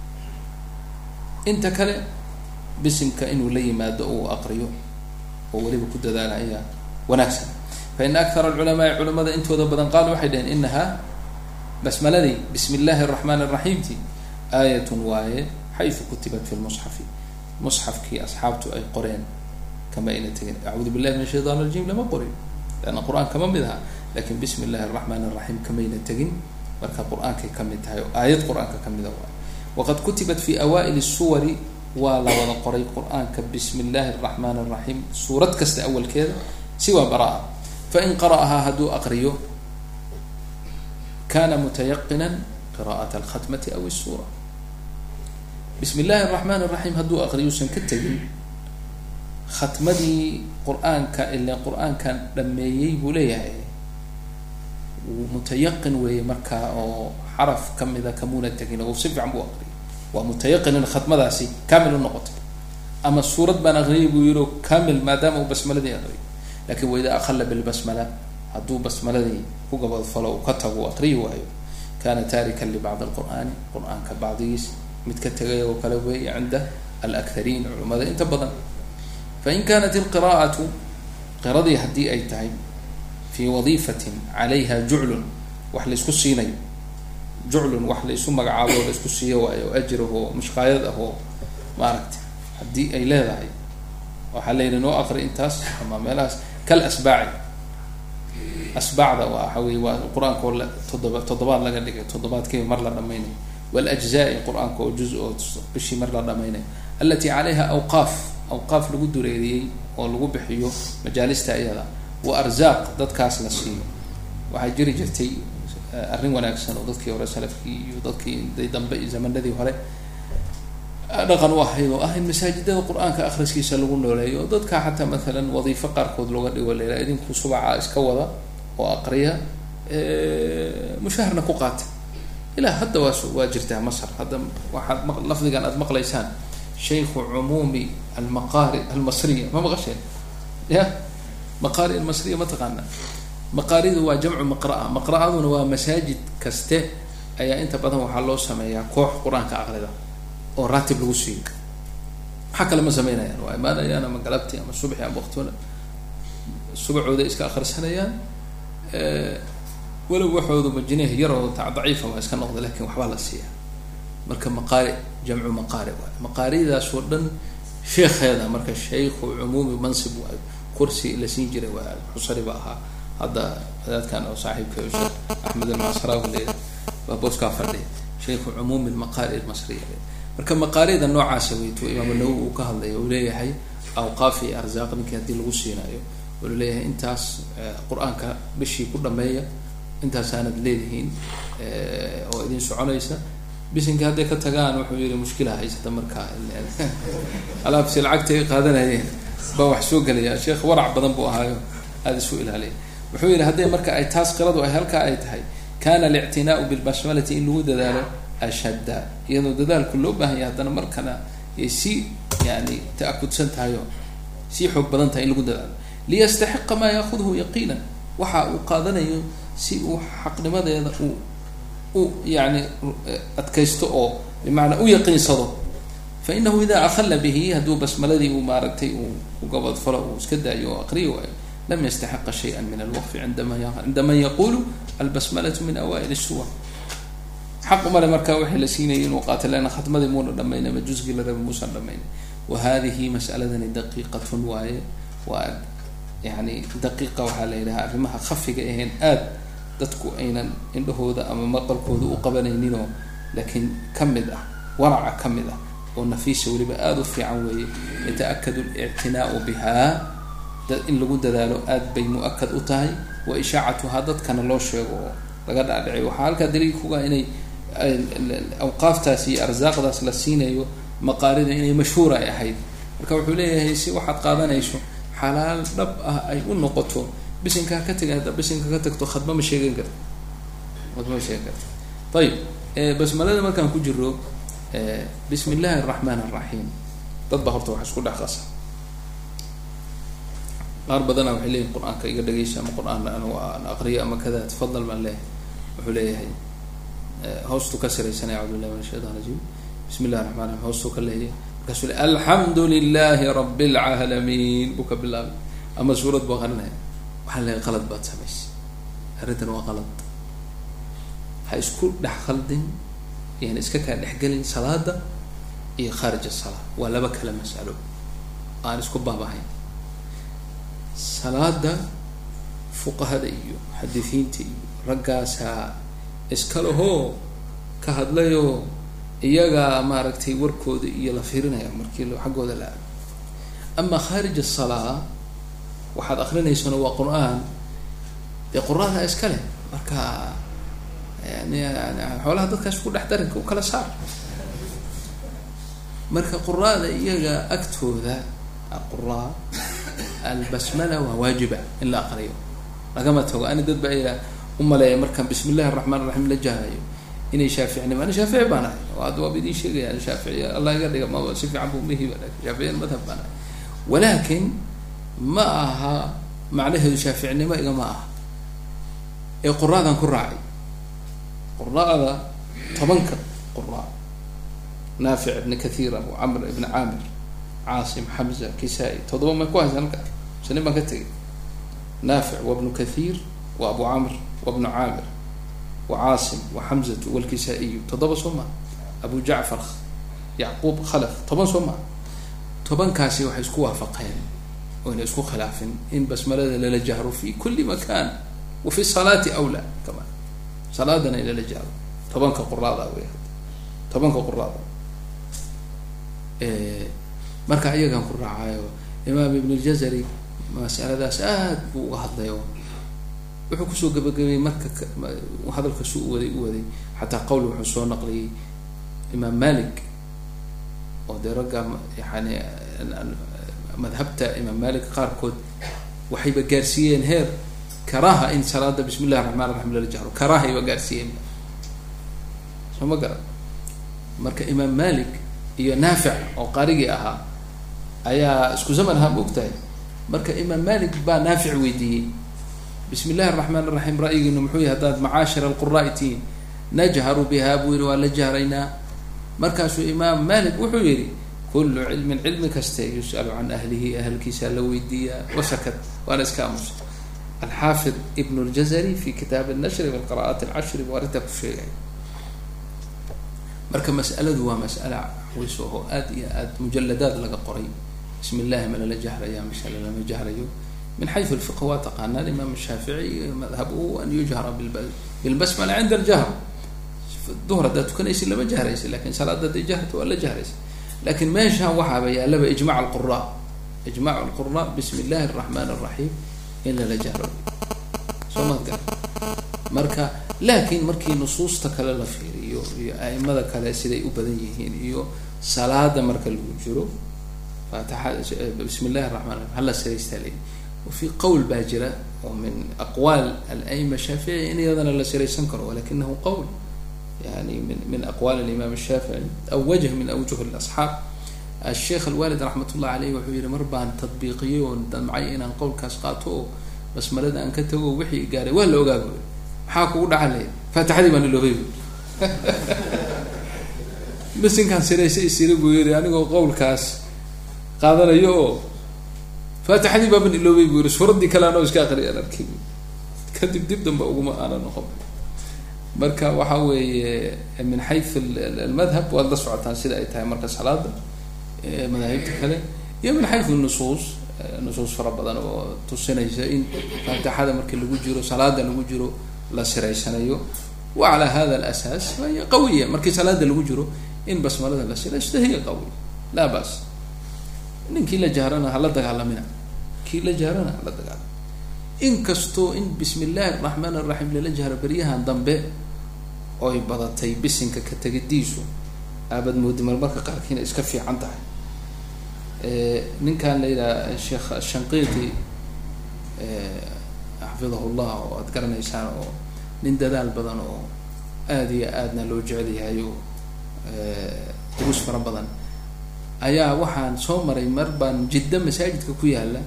inta kale bisimka inuu la yimaado uu aqriyo oo weliba ku dadaala ayaa wanaagsan faina akthara alculamaai culamada intooda badan qaalu waxay dhaheen inahaa basmaladii bismi illahi araxmaan araxiimti aayatun waaye xaysu kutibat fi lmusxafi musxafkii asxaabtu ay qoreen kama ayna tegin. Acuudu billahi min ashaytan rajim lama qorin. Leanna qur'aan kama mid aha laakiin bismi illahi araxmaan araxiim kamayna tegin. Marka qur'aankay ka mid tahay oo aayad qur'aanka kamida waay waqad kutibat fi awaaili suwari waa la wada qoray qur'aanka bismi illahi araxmaan araxiim suurad kasta awalkeeda siwa baraa fain qara'ahaa hadduu aqriyo kana mutayaqinan qira'at alkhatmati aw isura bismi illahi araxmaan araxiim hadduu aqriyuusan ka tegin khatmadii qur'aanka ile qur'aankan dhameeyey buu leeyahay. Mutayaqin weeye markaa oo xaraf kamida kamuuna tegin oo si fiican buu aqriyay waa mutayaqin in khatmadaasi kamil u noqotay. Ama suurad baan aqriyay buu yiri kamil maadaama uu basmaladii aqriyay laakiin waida akhala bilbasmala hadduu basmaladii ku gabadfalo uu ka tago u aqriyi waayo kana taarikan libacdi alqur'aani qur'aanka bacdigiis mid ka tegay oo kale weeye cinda alakhariin culamada inta badan. Fain kanat ilqira'atu qiradii haddii ay tahay fi wadiifatin calayha juclun wax laysku siinayo juclun wax laysu magacaabo o laysku siiyo waayo o ajrah oo mushqaayad ah oo haddii ay leedahay. Waxaa la yidhi noo aqri intaas ama meelahaas kal asbaaci asbaacda waxa wey waa qur'aanka oo todoba toddobaad laga dhigay toddobaadkiiba mar la dhamaynayo waljzai qur'aanka oo juz oo bishii mar la dhamaynayo alati calayha awqaaf awqaaf lagu dureeriyey oo lagu bixiyo majaalista iyada wa arzaaq dadkaas la siiyo waxaa jiri jirtay arrin wanaagsan oo dadkii hore salafkii iyo dadkii day dambe iyo zamanadii hore dhaqan u ahayd oo ah in masaajidada qur'aanka akhriskiisa lagu nooleeyo oo dadka xataa maalan wadiifo qaarkood looga dhigo layla idinku subaca iska wada oo aqriya mushaharna ku qaata ilaa hadda waa waa jirtaa masr hadda waxaad lafdigan aada maqlaysaan shaykhu cumuumi almaqaari almasriya. Ma maqasheen? Ya? Maqaari almasriya ma taqaana. Maqaaridu waa jamcu maqraa. Maqra'aduna waa masaajid kaste ayaa inta badan waxaa loo sameeyaa koox qur'aanka aqrida oo raatib lagu siiyo. Maxaa kale ma sameynayaan. Waa imaanayaan ama galabtii ama subxi ama waqtuna subacooda iska akrisanayaan walow waxoodu majneeh yaroo daciifa waa iska noqda laakiin waxbaa la siiya. Marka maqaari jamcu maqaari waay maqaaridaas oo dhan sheekheeda marka shaykhu cumuumi mansib waayo kursi la siin jiray waa xusari ba ahaa. Hadda wadaadkan oo saaxiibka sheekh axmed almasrawi le waa booskaa fadhiya shaykhu cumuumi lmaqaari almasriya marka maqaarida noocaasa weytu imaam nawowi uu ka hadlaya uu leeyahay awqaaf iyo ninkii haddii lagu siinaayo wuxuu leeyahay intaas qur'aanka bishii ku dhameeya intaasaanad leedihiin oo idin soconaysa. Bisinka hadday ka tagaan wuxuu yihi mushkila haysata markaa alaabsi lacagta ay qaadanayeen baa wax soo gelaya. Sheekh warac badan buu ahaayo. Aada isu ilaaliya wuxuu yihi hadday marka ay taas qiradu ay halkaa ay tahay kana alictinaau bilbasmalati in lagu dadaalo ashadda. Iyadoo dadaalku loo baahan yahay haddana markana ay sii yani ta-akudsan tahay oo sii xoog badan tahay in lagu dadaalo. Liyastaxiqa maa yaakuduhu yaqiinan. Waxa uu qaadanayo si uu xaqnimadeeda uu u yani adkaysto oo bimacnaa u yaqiinsado. Fa inahu ida akhala bihi hadduu basmaladii uu maaragtay uu ku gabadfalo uu iska daayo oo aqriyi waayo lam yastaxiqa shaya min alwaqfi cinda man yaqulu albasmalatu min awa'il suwar xaq umale markaa wixii la siinayay inuu qaato leanna khatmadii muuna dhamayn ama jusgii la raba muusan dhamayn wa hadihi mas'aladani daqiiqatun waaye waa yani daqiiqa waxaa la yidhaha arrimaha khafiga ahayn aada dadku aynan indhahooda ama maqalkooda u qabanayninoo laakiin ka mid ah waraca ka mid ah oo nafiisa weliba aada u fiican weeye yata-akadu alictinaau bihaa in lagu dadaalo aad bay mu'akad u tahay wa ishaacatuhaa dadkana loo sheego oo laga dhaadhiciyo waxaa halkaa daliil kuga inay awqaaftaas iyo arsaaqdaas la siinayo maqaarida inay mashhuura ay ahayd. Marka wuxuu leeyahay si waxaad qaadanayso xalaal dhab ah ay u noqoto bisinkaa ka tega haddaa bisinka ka tagto khadma ma sheegan karta. Khadma ma sheegan karta. Ayib basmalada markaan ku jiro bismi illaahi araxmaan araxiim dad baa horta wax isku dhex qasa qaar badana waxay leeyihiin qur'aanka iga dhegeysa ama qur'aan aan aqriyo ama kada tafadal baan leeyahay wuxuu leeyahay hoostuu ka siraysanaya acudu billahi min ashaytan rajim bismi illahi raxman raxim hoostuu ka leeyahay. Markaasuu le alxamdu lilahi rabi lcaalamiin buu ka bilaabay. Ama suurad buu aqrinaya waxaan leeyahay qalad baad samaysay arrintan waa qalad. Ha isku dhex khaldin yani iska kaa dhexgelin salaada iyo khaarij asalaa waa laba kala masalo aan isku baabahayn. Salaada fuqahada iyo muxadisiinta iyo raggaasaa iska lahoo ka hadlayoo iyagaa maaragtay warkooda iyo la fiirinaya markii xaggooda la aado ama khaarij asalaa waxaad akrinaysana waa qur'aan. Dee quraada iska leh? Marka yani xoolaha dadkaas ku dhex darinka u kala saar. Marka quraada iyaga agtooda aquraa albasmala waa waajiba in la aqriyo. Lagama tago. Ani dad baa ila markaan bismi illahi araxmaan raxiim la jahrayo inay shaaficnimo ani shaafici baan ahay. Hadda waaba idiin sheegaya. Shaafici allah iga dhiga ma si fiican bu umihiba shaaficiyan madhab baan ahay. Walaakin ma aha macnaheedu shaaficnimo igama aha. Ee quraadaan ku raacay. Quraada tobanka quraa naafic ibn kathiir abu camr ibn caamir caasim xamza kisaa-i toddoba may ku haysa halka? Sani baan ka tegay naafic wa bnu kathiir wa abu camr wa bnu caamir wa caasim wa xamzatu walkisaa-iyu toddoba soo maa abu jacfar yacquub khalaf toban soo maa tobankaasi waxay isku waafaqeen oyna isku khilaafin in basmalada lala jahro fi kuli makan wa fi salaati awla kama salaadana in lala jahro tobanka quraada wey tobanka quraada marka iyagaan ku raacayo imaam ibn ljazari masaladaas aad buu uga hadlay oo wuxuu ku soo gabagabeeyey marka hadalka su u waday u waday xataa qowl wuxuu soo naqliyey imaam malik oo dee ragga yani madhabta imaam malik qaarkood waxayba gaarsiiyeen heer karaha in salaada bismi illahi raxmaan raxiim lala jahro karahayba gaarsiiyeen. Soo ma garan? Marka imaam malik iyo naafic oo qaarigii ahaa ayaa isku zaman ahaa ma ogtahay marka imaam malik baa naafic weydiiyey bismi illahi araxmaan raxiim ra'yigiinu muxuu yahay haddaad macaashir alquraai tihiin najharu biha buu yihi waa la jahraynaa markaasuu imaam malik wuxuu yihi kulu cilmin cilmi kaste yus'alu can ahlihi ahalkiisaa la weydiiyaa wasakat waana iska aamusa alxaafid ibn ljazari fi kitaab nashri bilqira'aat alcashri buu arrintaa ku sheegay marka mas'aladu waa mas'ala wiso oo aad iyo aad mujaladaad laga qoray bismi ma lala jahraya mise lalama jahrayo min xayu lfiq waa taqaanaan imaam shaafici madhabuhu an yujhara bilbasmala cinda aljahr duhr haddaad tukanaysa lama jahraysa laakiin salaada haday jahrta waa la jahraysa laakiin meeshaan waxaaba yaalaba ijmac alqura ijmac alqura bismi illahi araxmaan araxiim in lala jahro soo maad gara marka laakin markii nusuusta kale la fiiriyo iyo aimada kale siday u badan yihiin iyo salaada marka lagu jiro bismi illahi raxmaan raxiim hala siraystaa leyi wafi qowl baa jira oo min aqwaal alaima shaafici in iyadana la siraysan karo walakinahu qowl yani min min aqwaal alimaam shaafici aw wajh min awjuh lasxaab asheikh alwalid raxmat ullahi aleyh wuxuu yihi mar baan tadbiiqiyey oo damcay inaan qowlkaas qaato oo basmalada aan ka tago wixii gaaray waa la ogaa bu maxaa kugu dhaca lay faatixadii baan iloobay bu misinkaan siraysa isiri buu yihi anigoo qowlkaas qaadanayo oo faatixadii baaban iloobay buu yihi suuraddii kale anoo iska aqriyaan arkay kadib dib damba uguma aana noqon marka waxa weeye min xayu almadhab waad la socotaan sida ay tahay marka salaada madaahibta kale iyo min xayu nusuus nusuus fara badan oo tusinaysa in faatixada markii lagu jiro salaada lagu jiro la siraysanayo wa calaa hada alasaas fahiya qawiya markii salaada lagu jiro in basmalada la siraysto hiya qawiya laa bas ninkii la jahrana hala dagaalamina. Kii la jahrana hala dagaalama inkastoo in bismi illaahi araxmaan araxiim lala jahro beryahan dambe oy badatay bisinka ka tegidiisu aabad moodi marmarka qaarkiina iska fiican tahay. Ninkan la yidhaha sheekh shanqiiti xafidahu llah oo aada garanaysaan oo nin dadaal badan oo aada iyo aadna loo jecel yahay oo duruus fara badan ayaa waxaan soo maray mar baan jidda masaajidka ku yaalla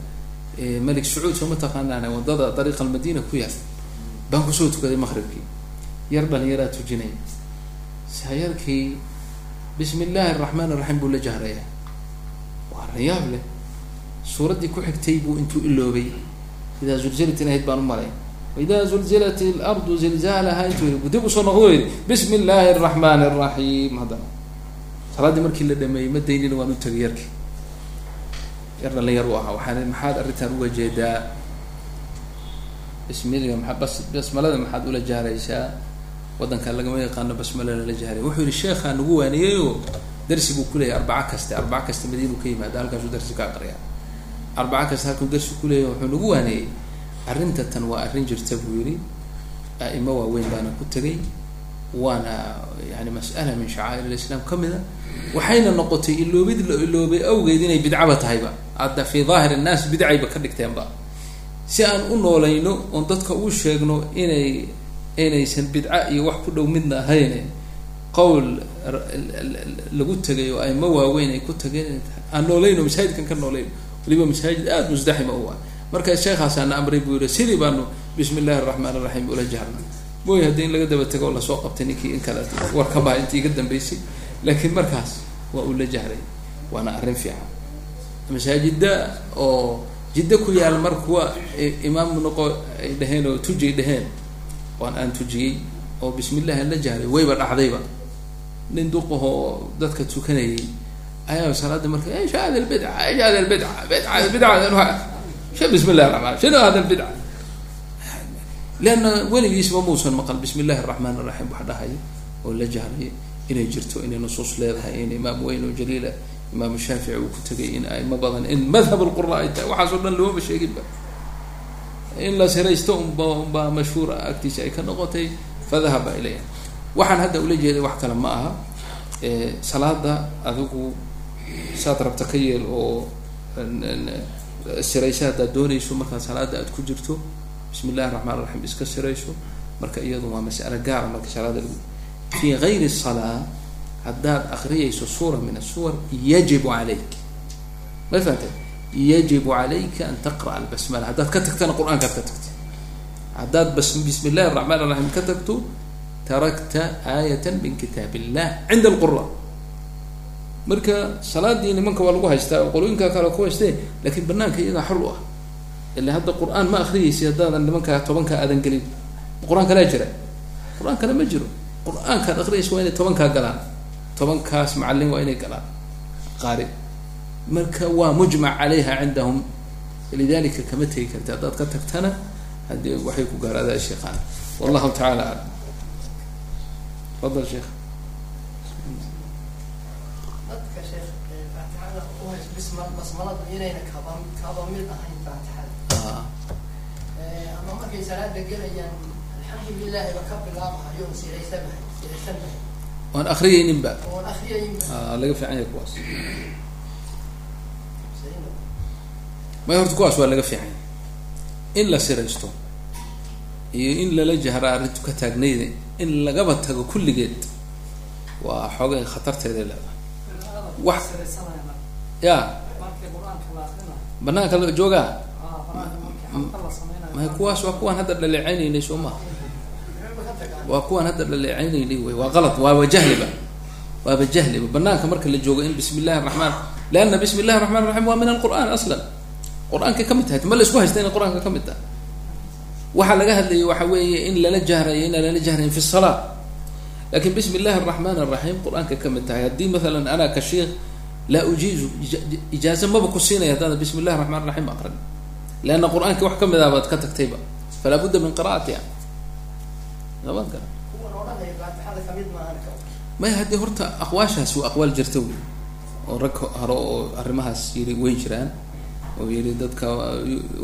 malik sacuud soo ma taqaanaan waddada dariiqa almadiina ku yaal. Baan ku soo tukaday maqribkii yar dhalinyaraa tujinaya sayarkii bismi illaahi araxmaan iraxiim buu la jahraya. Waa rayaab leh. Suuraddii ku xigtay buu intuu iloobay. Idaa zulzilat inahayd baan u malay waidaa zulzilat alardu zilzaalaha intuu yii dib u soo noqdo yidhi bismi illaahi araxmaan araxiim haddana salaaddii markii la dhameeyey ma daynina waan u tegay yarkii yar dhalinyar u ahaa waxaan maxaad arrintan uga jeedaa? Bismilga maa bas basmalada maxaad ula jahraysaa waddanka lagama yaqaano basmala lala jahray wuxuu yihi sheekhaa nagu waaniyeyo darsi buu kuleeyahy arbaca kaste arbaca kaste madiinuu ka yimaada halkaasuu darsi ka aqriyaa. Arbaca kaste halkuu darsi kuleeyahy wuxuu nagu waaniyey. Arrinta tan waa arrin jirta buu yihi a'imo waaweyn baana ku tegay waana yani mas'ala min shacaa'ir alislaam ka mid a waxayna noqotay iloobid la iloobay awgeed inay bidcaba tahayba. Hadda fi daahir annaas bidcayba ka dhigteenba. Si aan u noolayno oon dadka u sheegno inay inaysan bidca iyo wax ku dhow midna ahayne qowl lagu tegay oo aimo waaweyn ay ku tageen aan noolayno masaajidkan ka noolayno waliba masaajid aada musdaxima u ah. Marka sheekhaasana amray buu yihi sidii baanu bismi illahi araxmaan iraxiim ula jahrna mooy haddii in laga daba tego oo la soo qabtay ninkii in kale war ka baha intii iga dambeysay laakiin markaas waa uu la jahray waana arrin fiican. Masaajida oo jiddo ku yaal mar kuwa imaam noqo ay dhaheen oo tujay dhaheen waan aantujiyey oo bismi illahi aan la jahlay wayba dhacdayba nin duqahoo dadka tukanayay ayaa salaada marka shaad albidca shaad albidca bidca bidca she bismi illahi ramaan hada albidca leanna weligiisba muusan maqal bismi illahi araxmaan araxiim wax dhahaya oo la jahlaya inay jirto inay nusuus leedahay in imaam weyn oo jaliila imaam shaafici uu ku tegay in aima badan in madhab lqura ay tahay waxaasoo dhan looma sheeginba in la siraysto unba unbaa mashhuura agtiisa ay ka noqotay fadahaba ilayha. Waxaan hadda ula jeeday wax kale ma aha. Salaada adigu saad rabta ka yeel oo sirayso haddaad doonayso markaa salaada aad ku jirto bismi illahi raxmaan raxiim iska sirayso marka iyadu waa mas'alo gaara marka salaada lagu fii gayri salaa haddaad akriyayso suura min asuwar yajibu calayk. Ma fahamtee yajibu calayka an taqra'a albasmala haddaad ka tagtana qur'aankaad ka tagtay haddaad bas bismi illahi araxmaan araxiim ka tagto tarakta aayata min kitaab illah cinda alqura marka salaadii nimanka waa lagu haystaa oo qolooyinkaa kale ku haystee laakiin banaanka iyagaa xor u ah ila hadda qur'aan ma akriyaysi haddaadan nimankaa tobankaa aadan gelin qur'aan kalea jira qur'aan kale ma jiro qur'aankaad akriyaysa waa inay tobankaa galaan tobankaas macalin waa inay galaan qaari marka waa mujmac calayha cindahum. Lidalika kama tegi karti haddaad ka tagtana haddii waxay ku gaaradaa sheekhaan wallahu tacaala aclam fadal sheekh. Waan akriyaynin ba oon akriyayinba laga fiican yahay kuwaas may horta kuwaas waa laga fiican in la siraysto iyo in lala jahra arrintu ka taagnayda in lagaba tago kulligeed waa xoogay khatarteeday leedahay. Wax ya. Banaanka joogaa? May kuwaas waa kuwaan hadda dhaleeceynaynay soo maha waa kuwaan hadda dhaleeceynaynay wey waa qalad waaba jahliba waaba jahliba banaanka marka la joogo in bismi illahi raxmaan leanna bismi illahi raxmaan raxiim waa min alqur'aan aslan qur'aankay ka mid tahay ma la isku haysta inay qur'aanka ka mid tahay? Waxaa laga hadlayay waxa weeye in lala jahrayo inaan lala jahrayn fi salaa laakiin bismi illahi araxmaan araxiim qur'aanka ka mid tahay. Haddii maalan anaa ka sheikh laa ujiizu ijaaza maba ku siinaya haddaada bismi illahi raxmaan raxiim aqrin leanna qur'aanki wax ka mid ah baad ka tagtayba falaa budda min qira'atiha aban kara maya haddii horta aqwaashaas waa aqwaal jirta wey oo rag hore oo arrimahaas yiri weyn jiraan oo yiri dadka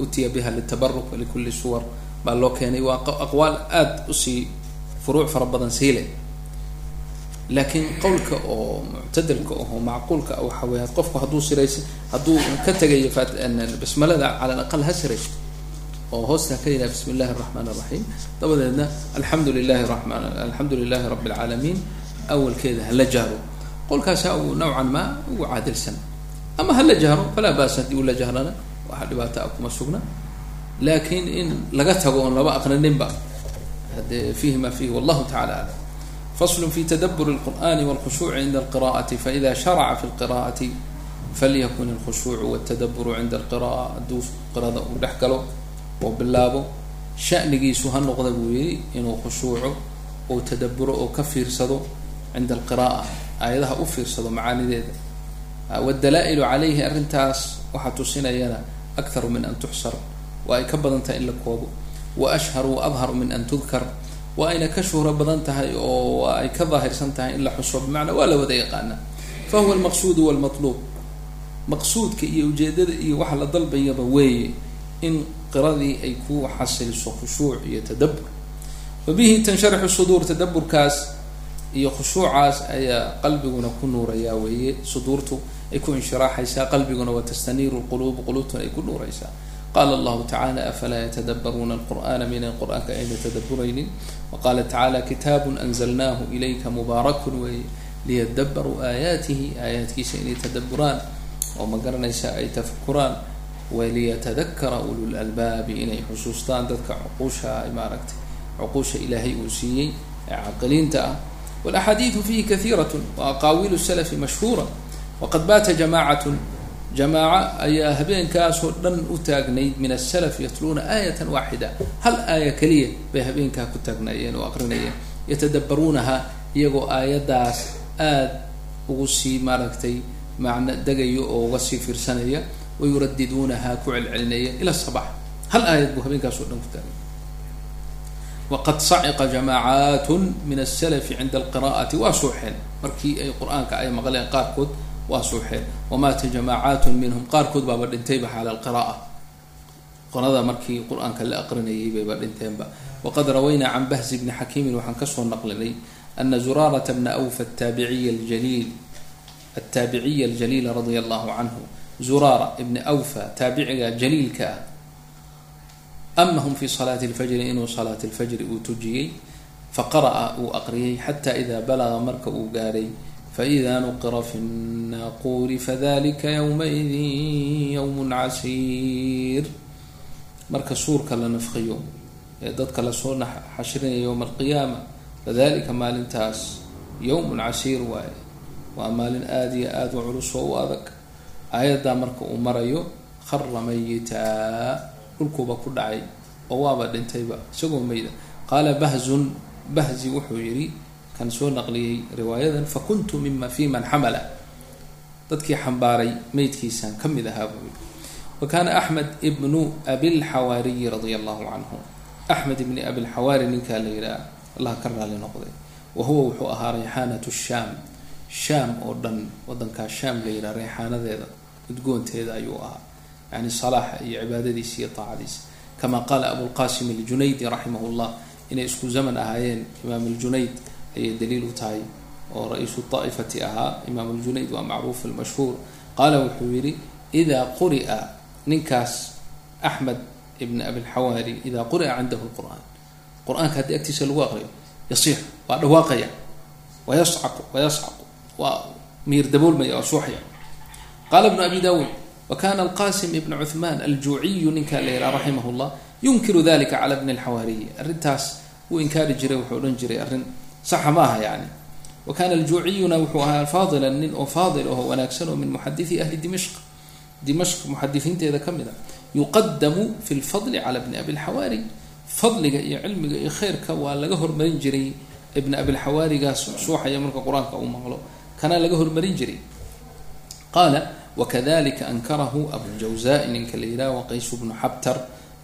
utiya biha litabaruk likulli suwar. Baa loo keenay. Waa aqwaal aada u sii furuuc fara badan siile laakiin qowlka oo muctadilka aho macquulka ah waxa weya qofku hadduu siraysa hadduu ka tegayo basmalada cala alaqal ha siraysto. Oo hoosta ka yidhaha bismi illahi araxmaan araxiim dabadeedna alxamdu lilahi ramaan alxamdu lilahi rabi alcaalamiin awalkeeda hala jahro qolkaasa uu nowcan maa ugu caadilsan ama hala jahro falaa baas haddii uu la jahrana waxa dhibaato a kuma sugna laakiin in laga tago oon laba aqrininba hade fiihi ma fiihi wallahu tacala aclam fasl fi tadabur اlqur'ani wاlkhushuuci cinda alqira'ati faida sharaca fi lqira'ati falyakun اlkhushuucu wاtadaburu cinda alqira'a hadduu qirada uu dhex galo oo bilaabo shanigiisu ha noqda buu yihi inuu khushuuco oo tadaburo oo ka fiirsado cinda alqira'a aayadaha u fiirsado macaanideeda wdalaa-ilu calayhi arrintaas waxaa tusinayana akharu min an tuxsar waa ay ka badan tahay in la koobo. Wa ashharu wa adharu min an tudkar waa ayna ka shuhro badan tahay oo waa ay ka daahirsan tahay in la xuso. Bimacnaa waa la wada yaqaana fa huwa almaqsuudu walmatluub maqsuudka iyo ujeedada iyo waxa la dalbayaba weeye in qiradii ay ku xasiliso khushuuc iyo tadabur wa bihi tansharixu suduur tadaburkaas iyo khushuucaas ayaa qalbiguna ku nuurayaa weeye suduurtu ay ku inshiraaxaysaa qalbiguna wa tastaniiru lquluub quluubtuna ay ku nuuraysaa. Qaala allahu tacala afalaa yatadabaruuna alqur'ana minan qur'aanka ayna tadaburaynin wa qaala tacala kitaabun anzalnaahu ilayka mubaarakun weeye liyadabaruu aayaatihi aayaadkiisa inay tadaburaan oo ma garanaysa ay tafakuraan waliyatadakara ulul albaabi inay xusuustaan dadka cuquusha maaragtay cuquusha ilaahay uu siiyey ee caqiliinta ah. Walaxaadiidu fiihi kaiirat waaqaawilu salafi mashhuura waqad baata jamaacatun jamaaca ayaa habeenkaasoo dhan u taagnayd min asalaf yatluuna aayatan waaxida hal aaya keliya bay habeenkaa ku taagnaayeen oo aqrinayeen yatadabaruunaha iyagoo aayaddaas aada ugu sii maaragtay macno degayo oo uga sii fiirsanaya wayuradiduunaha ku celcelinaya ila sabax hal aayad buu habeenkaasoo dhan ku taagay waqad saciqa jamaacaatun min asalafi cinda alqira'ati waa suuxeen markii ay qur'aanka ay maqleen qaarkood waa suuxeen wamaata jamaacaatun minhum qaarkood baaba dhintayba xaala alqira'a qolada markii qur'aanka la aqrinayay bayba dhinteenba waqad rawaynaa can bahzi bni xakiimin waxaan ka soo naqlinay ana zuraarata bna awfa ataabiciya aljaliil ataabiciya aljaliila radia allahu canhu zuraara ibni awfa taabiciga jaliilka ah amahum fi salaati lfajri inuu salaati lfajri uu tujiyey faqara'a uu aqriyay xata ida balaga marka uu gaadhay faida nuqira fi nnaquuri fadalika ywmaidin ywm casiir marka suurka la nafqiyo ee dadka la soo xashrinayo yowma alqiyaama fadalika maalintaas yowmun casiir waaye waa maalin aada iyo aada u culus oo u adag aayaddaa marka uu marayo khara mayitaa dhulkuuba ku dhacay oo waaba dhintayba isagoo mayda qaala bahzun bahzi wuxuu yidhi kan soo naqliyey riwaayadan fakuntu mima fi man xamala dadkii xambaaray meydkiisaan ka mid ahaa buu yidhi wa kaana axmed ibnu abilxawaariyi radia allahu canhu. Axmed ibni abilxawaari ninkaa la yidhaha allah ka raali noqday. Wa huwa wuxuu ahaa rayxaanatu shaam. Shaam oo dhan wadankaa shaam la yidhaha rayxaanadeeda udgoonteeda ayuu ahaa. Yani salaaxa iyo cibaadadiisa iyo taacadiisa. Kama qaala abulqasim aljunaydi raximah llah inay isku zaman ahaayeen imaam aljunayd ayay daliil u tahay oo ra'iisu daa'ifati ahaa. Imaam aljunayd waa macruuf almashhuur. Qaala wuxuu yidhi idaa quri'a ninkaas axmed ibn abilxawaari idaa quri'a cindahu lqur'aan qur'aanka haddii agtiisa lagu aqriyo yasiix waa dhawaaqaya wayascaqu wayascaqu waa miir daboolmaya suuxaya. Qaala ibnu abi dawuud wakana alqasim ibn cuhmaan aljuuciyu ninkaa la yihaha raximah yunkiru dalika cala bni alxawaariyi arrintaas wuu inkaari jiray wuxuu odhan jiray arrin saxa ma aha yani. Wa kana aljuuciyuna wuxuu ahaa faadilan nin oo faadil aho wanaagsan oo min muxadii ahli dimashq. Dimashq muxadisiinteeda ka mid a. Yuqadamu fi lfadli cala bni abilxawaari fadliga iyo cilmiga iyo khayrka waa laga hormarin jiray ibn abilxawaarigaas suuxaya marka qur'aanka uu maqlo. Kana laga hormarin jiray. Qaala wakadalika ankarahu abujawzai ninka la yidhaha waqaysu bnu xabtar.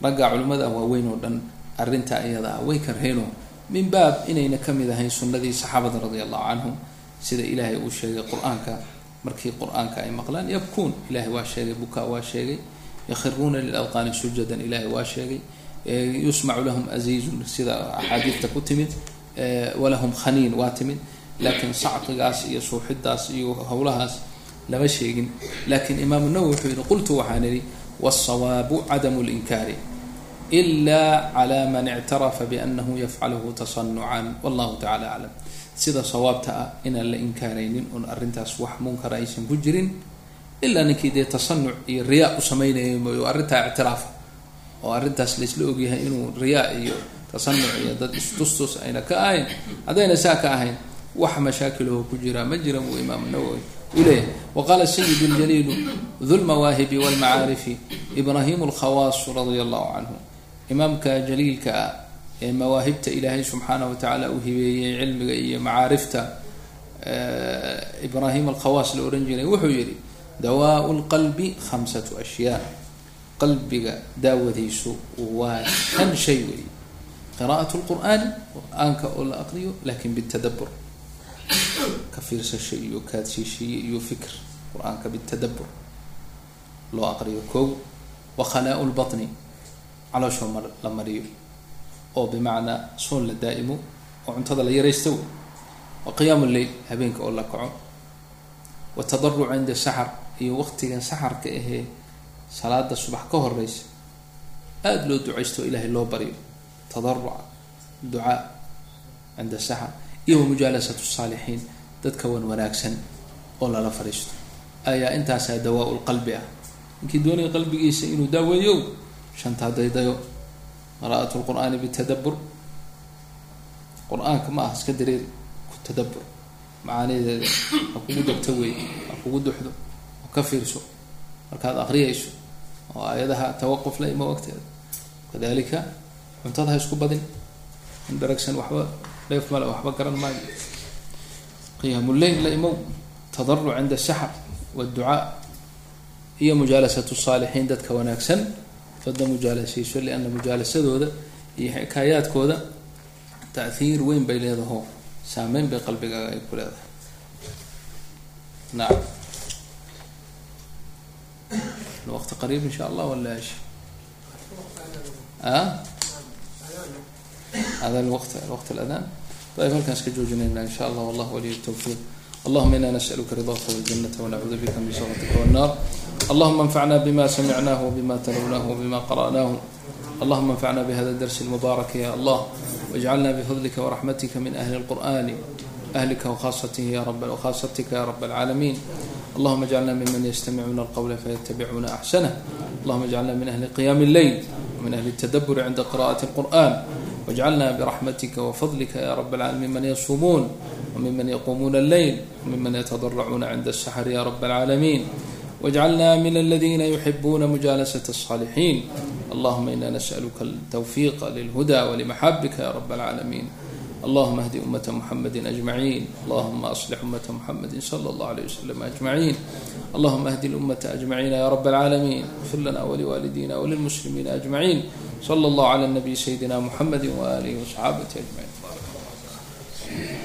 Ragga culimmada waaweyn oo dhan. Arrinta iyada ah way karheeno min baab inayna ka mid ahayn sunnadii saxaabada radia allahu canhum sida ilaahay uu sheegay qur'aanka. Markii qur'aanka ay maqlaan yabkuun ilahay waa sheegay bukaa waa sheegay. Yakhiruuna lilalqaani sujadan ilahay waa sheegay. Yusmacu lahum aziizun sida axaadiidta ku timid. Walahum khaniin waa timid. Laakiin sacqigaas iyo suuxidaas iyo howlahaas lama sheegin. Laakiin imaamu nawowi wuxuu yihi qultu waxaan idhi wsawaabu cadamu linkaari ila cala man ictarafa bianahu yafcaluhu tasanucan wallahu tacala aclam sida sawaabta ah inaan la inkaaraynin oon arrintaas wax munkara aysan ku jirin ilaa ninkii dee tasanuc iyo riyaa u samaynaya mooy arrintaa ictiraafa oo arrintaas laisla ogyahay inuu riyaa iyo tasanuc iyo dad istustus ayna ka ahayn haddayna saa ka ahayn wax mashaakilaho ku jira ma jira buu imaam nawowi uu leeyahay waqaala sayid ljaliilu du lmawaahibi walmacaarifi ibrahim lkhawaas radia allahu canhu imaamka jaliilka ah ee mawaahibta ilaahay subxaanah watacaala uu hibeeyey cilmiga iyo macaarifta ibrahim alkhawaas la ohan jiray wuxuu yihi dawaau lqalbi khamsatu ashyaa. Qalbiga daawadiisu waa shan shay weey qira'at lqur'aani qur'aanka oo la aqriyo laakiin bitadabur ka fiirsasho iyo kaadshiishiye iyo fikr qur'aanka bitadabur loo aqriyo kow wa khalaau lbatni calooshoo mar la mariyo oo bimacnaa soon la daa'imo oo cuntada la yaraysto wey wa qiyaamu lleil habeenka oo la kaco. Wa tadaruc cinda saxar iyo waqtigan saxarka ahee salaada subax ka horeysa aada loo ducaysto ilaahay loo baryo tadaruca ducaa cinda saxar iyo wamujaalasatu saalixiin dadka wan wanaagsan oo lala fadhiisto ayaa intaasaa dawaa lqalbi ah. Ninkii doonaya qalbigiisa inuu daaweeyo shantaa daydayo qira'at lqur'aani bitadabur qur'aanka ma aha iska dareer ku tadabur macaanideeda ha kugu degto wey ha kugu duxdo ha ka fiirso markaad aqriyayso oo aayadaha tawaquf la imo wagteeda kadalika cuntada ha isku badin in dharagsan waxba dheef male waxba garan maayo qiyaamu lleil la imow tadaruc cinda saxar wducaa iyo mujaalasatu saalixiin dadka wanaagsan dadda mujaalashiisho liana mujaalasadooda iyo xikaayaadkooda taahiir weyn bay leedaho saameyn bay qalbigaaga ay ku leedahay. Nacam waqti qariib insha allah wala ashi a hada waqt ayb halkaan iska joojinayna insha allah wallah waliy tawfiiq. اللهم إنا نسألك رضاك والجنة ونعوذ بك من سخطك والنار اللهم انفعنا بما سمعناه وبما تلوناه وبما قرأناه اللهم انفعنا بهذا الدرس المبارك يا الله واجعلنا بفضلك ورحمتك من أهل القرآن أهلك وخاصته يا رب وخاصتك يا رب العالمين اللهم اجعلنا ممن يستمعون القول فيتبعون أحسنه اللهم اجعلنا من أهل قيام الليل ومن أهل التدبر عند قراءة القرآن واجعلنا برحمتك وفضلك يا رب العالمين من يصومون وممن يقومون الليل وممن يتضرعون عند السحر يا رب العالمين واجعلنا من الذين يحبون مجالسة الصالحين اللهم إنا نسألك التوفيق للهدى ولمحبك يا رب العالمين اللهم اهد أمة محمد أجمعين اللهم أصلح أمة محمد صلى الله عليه وسلم أجمعين اللهم اهد الأمة أجمعين يا رب العالمين اغفر لنا ولوالدينا وللمسلمين أجمعين slى اllah lى nabiy sayidina mxamadi walihi wصxaabati ajmaciin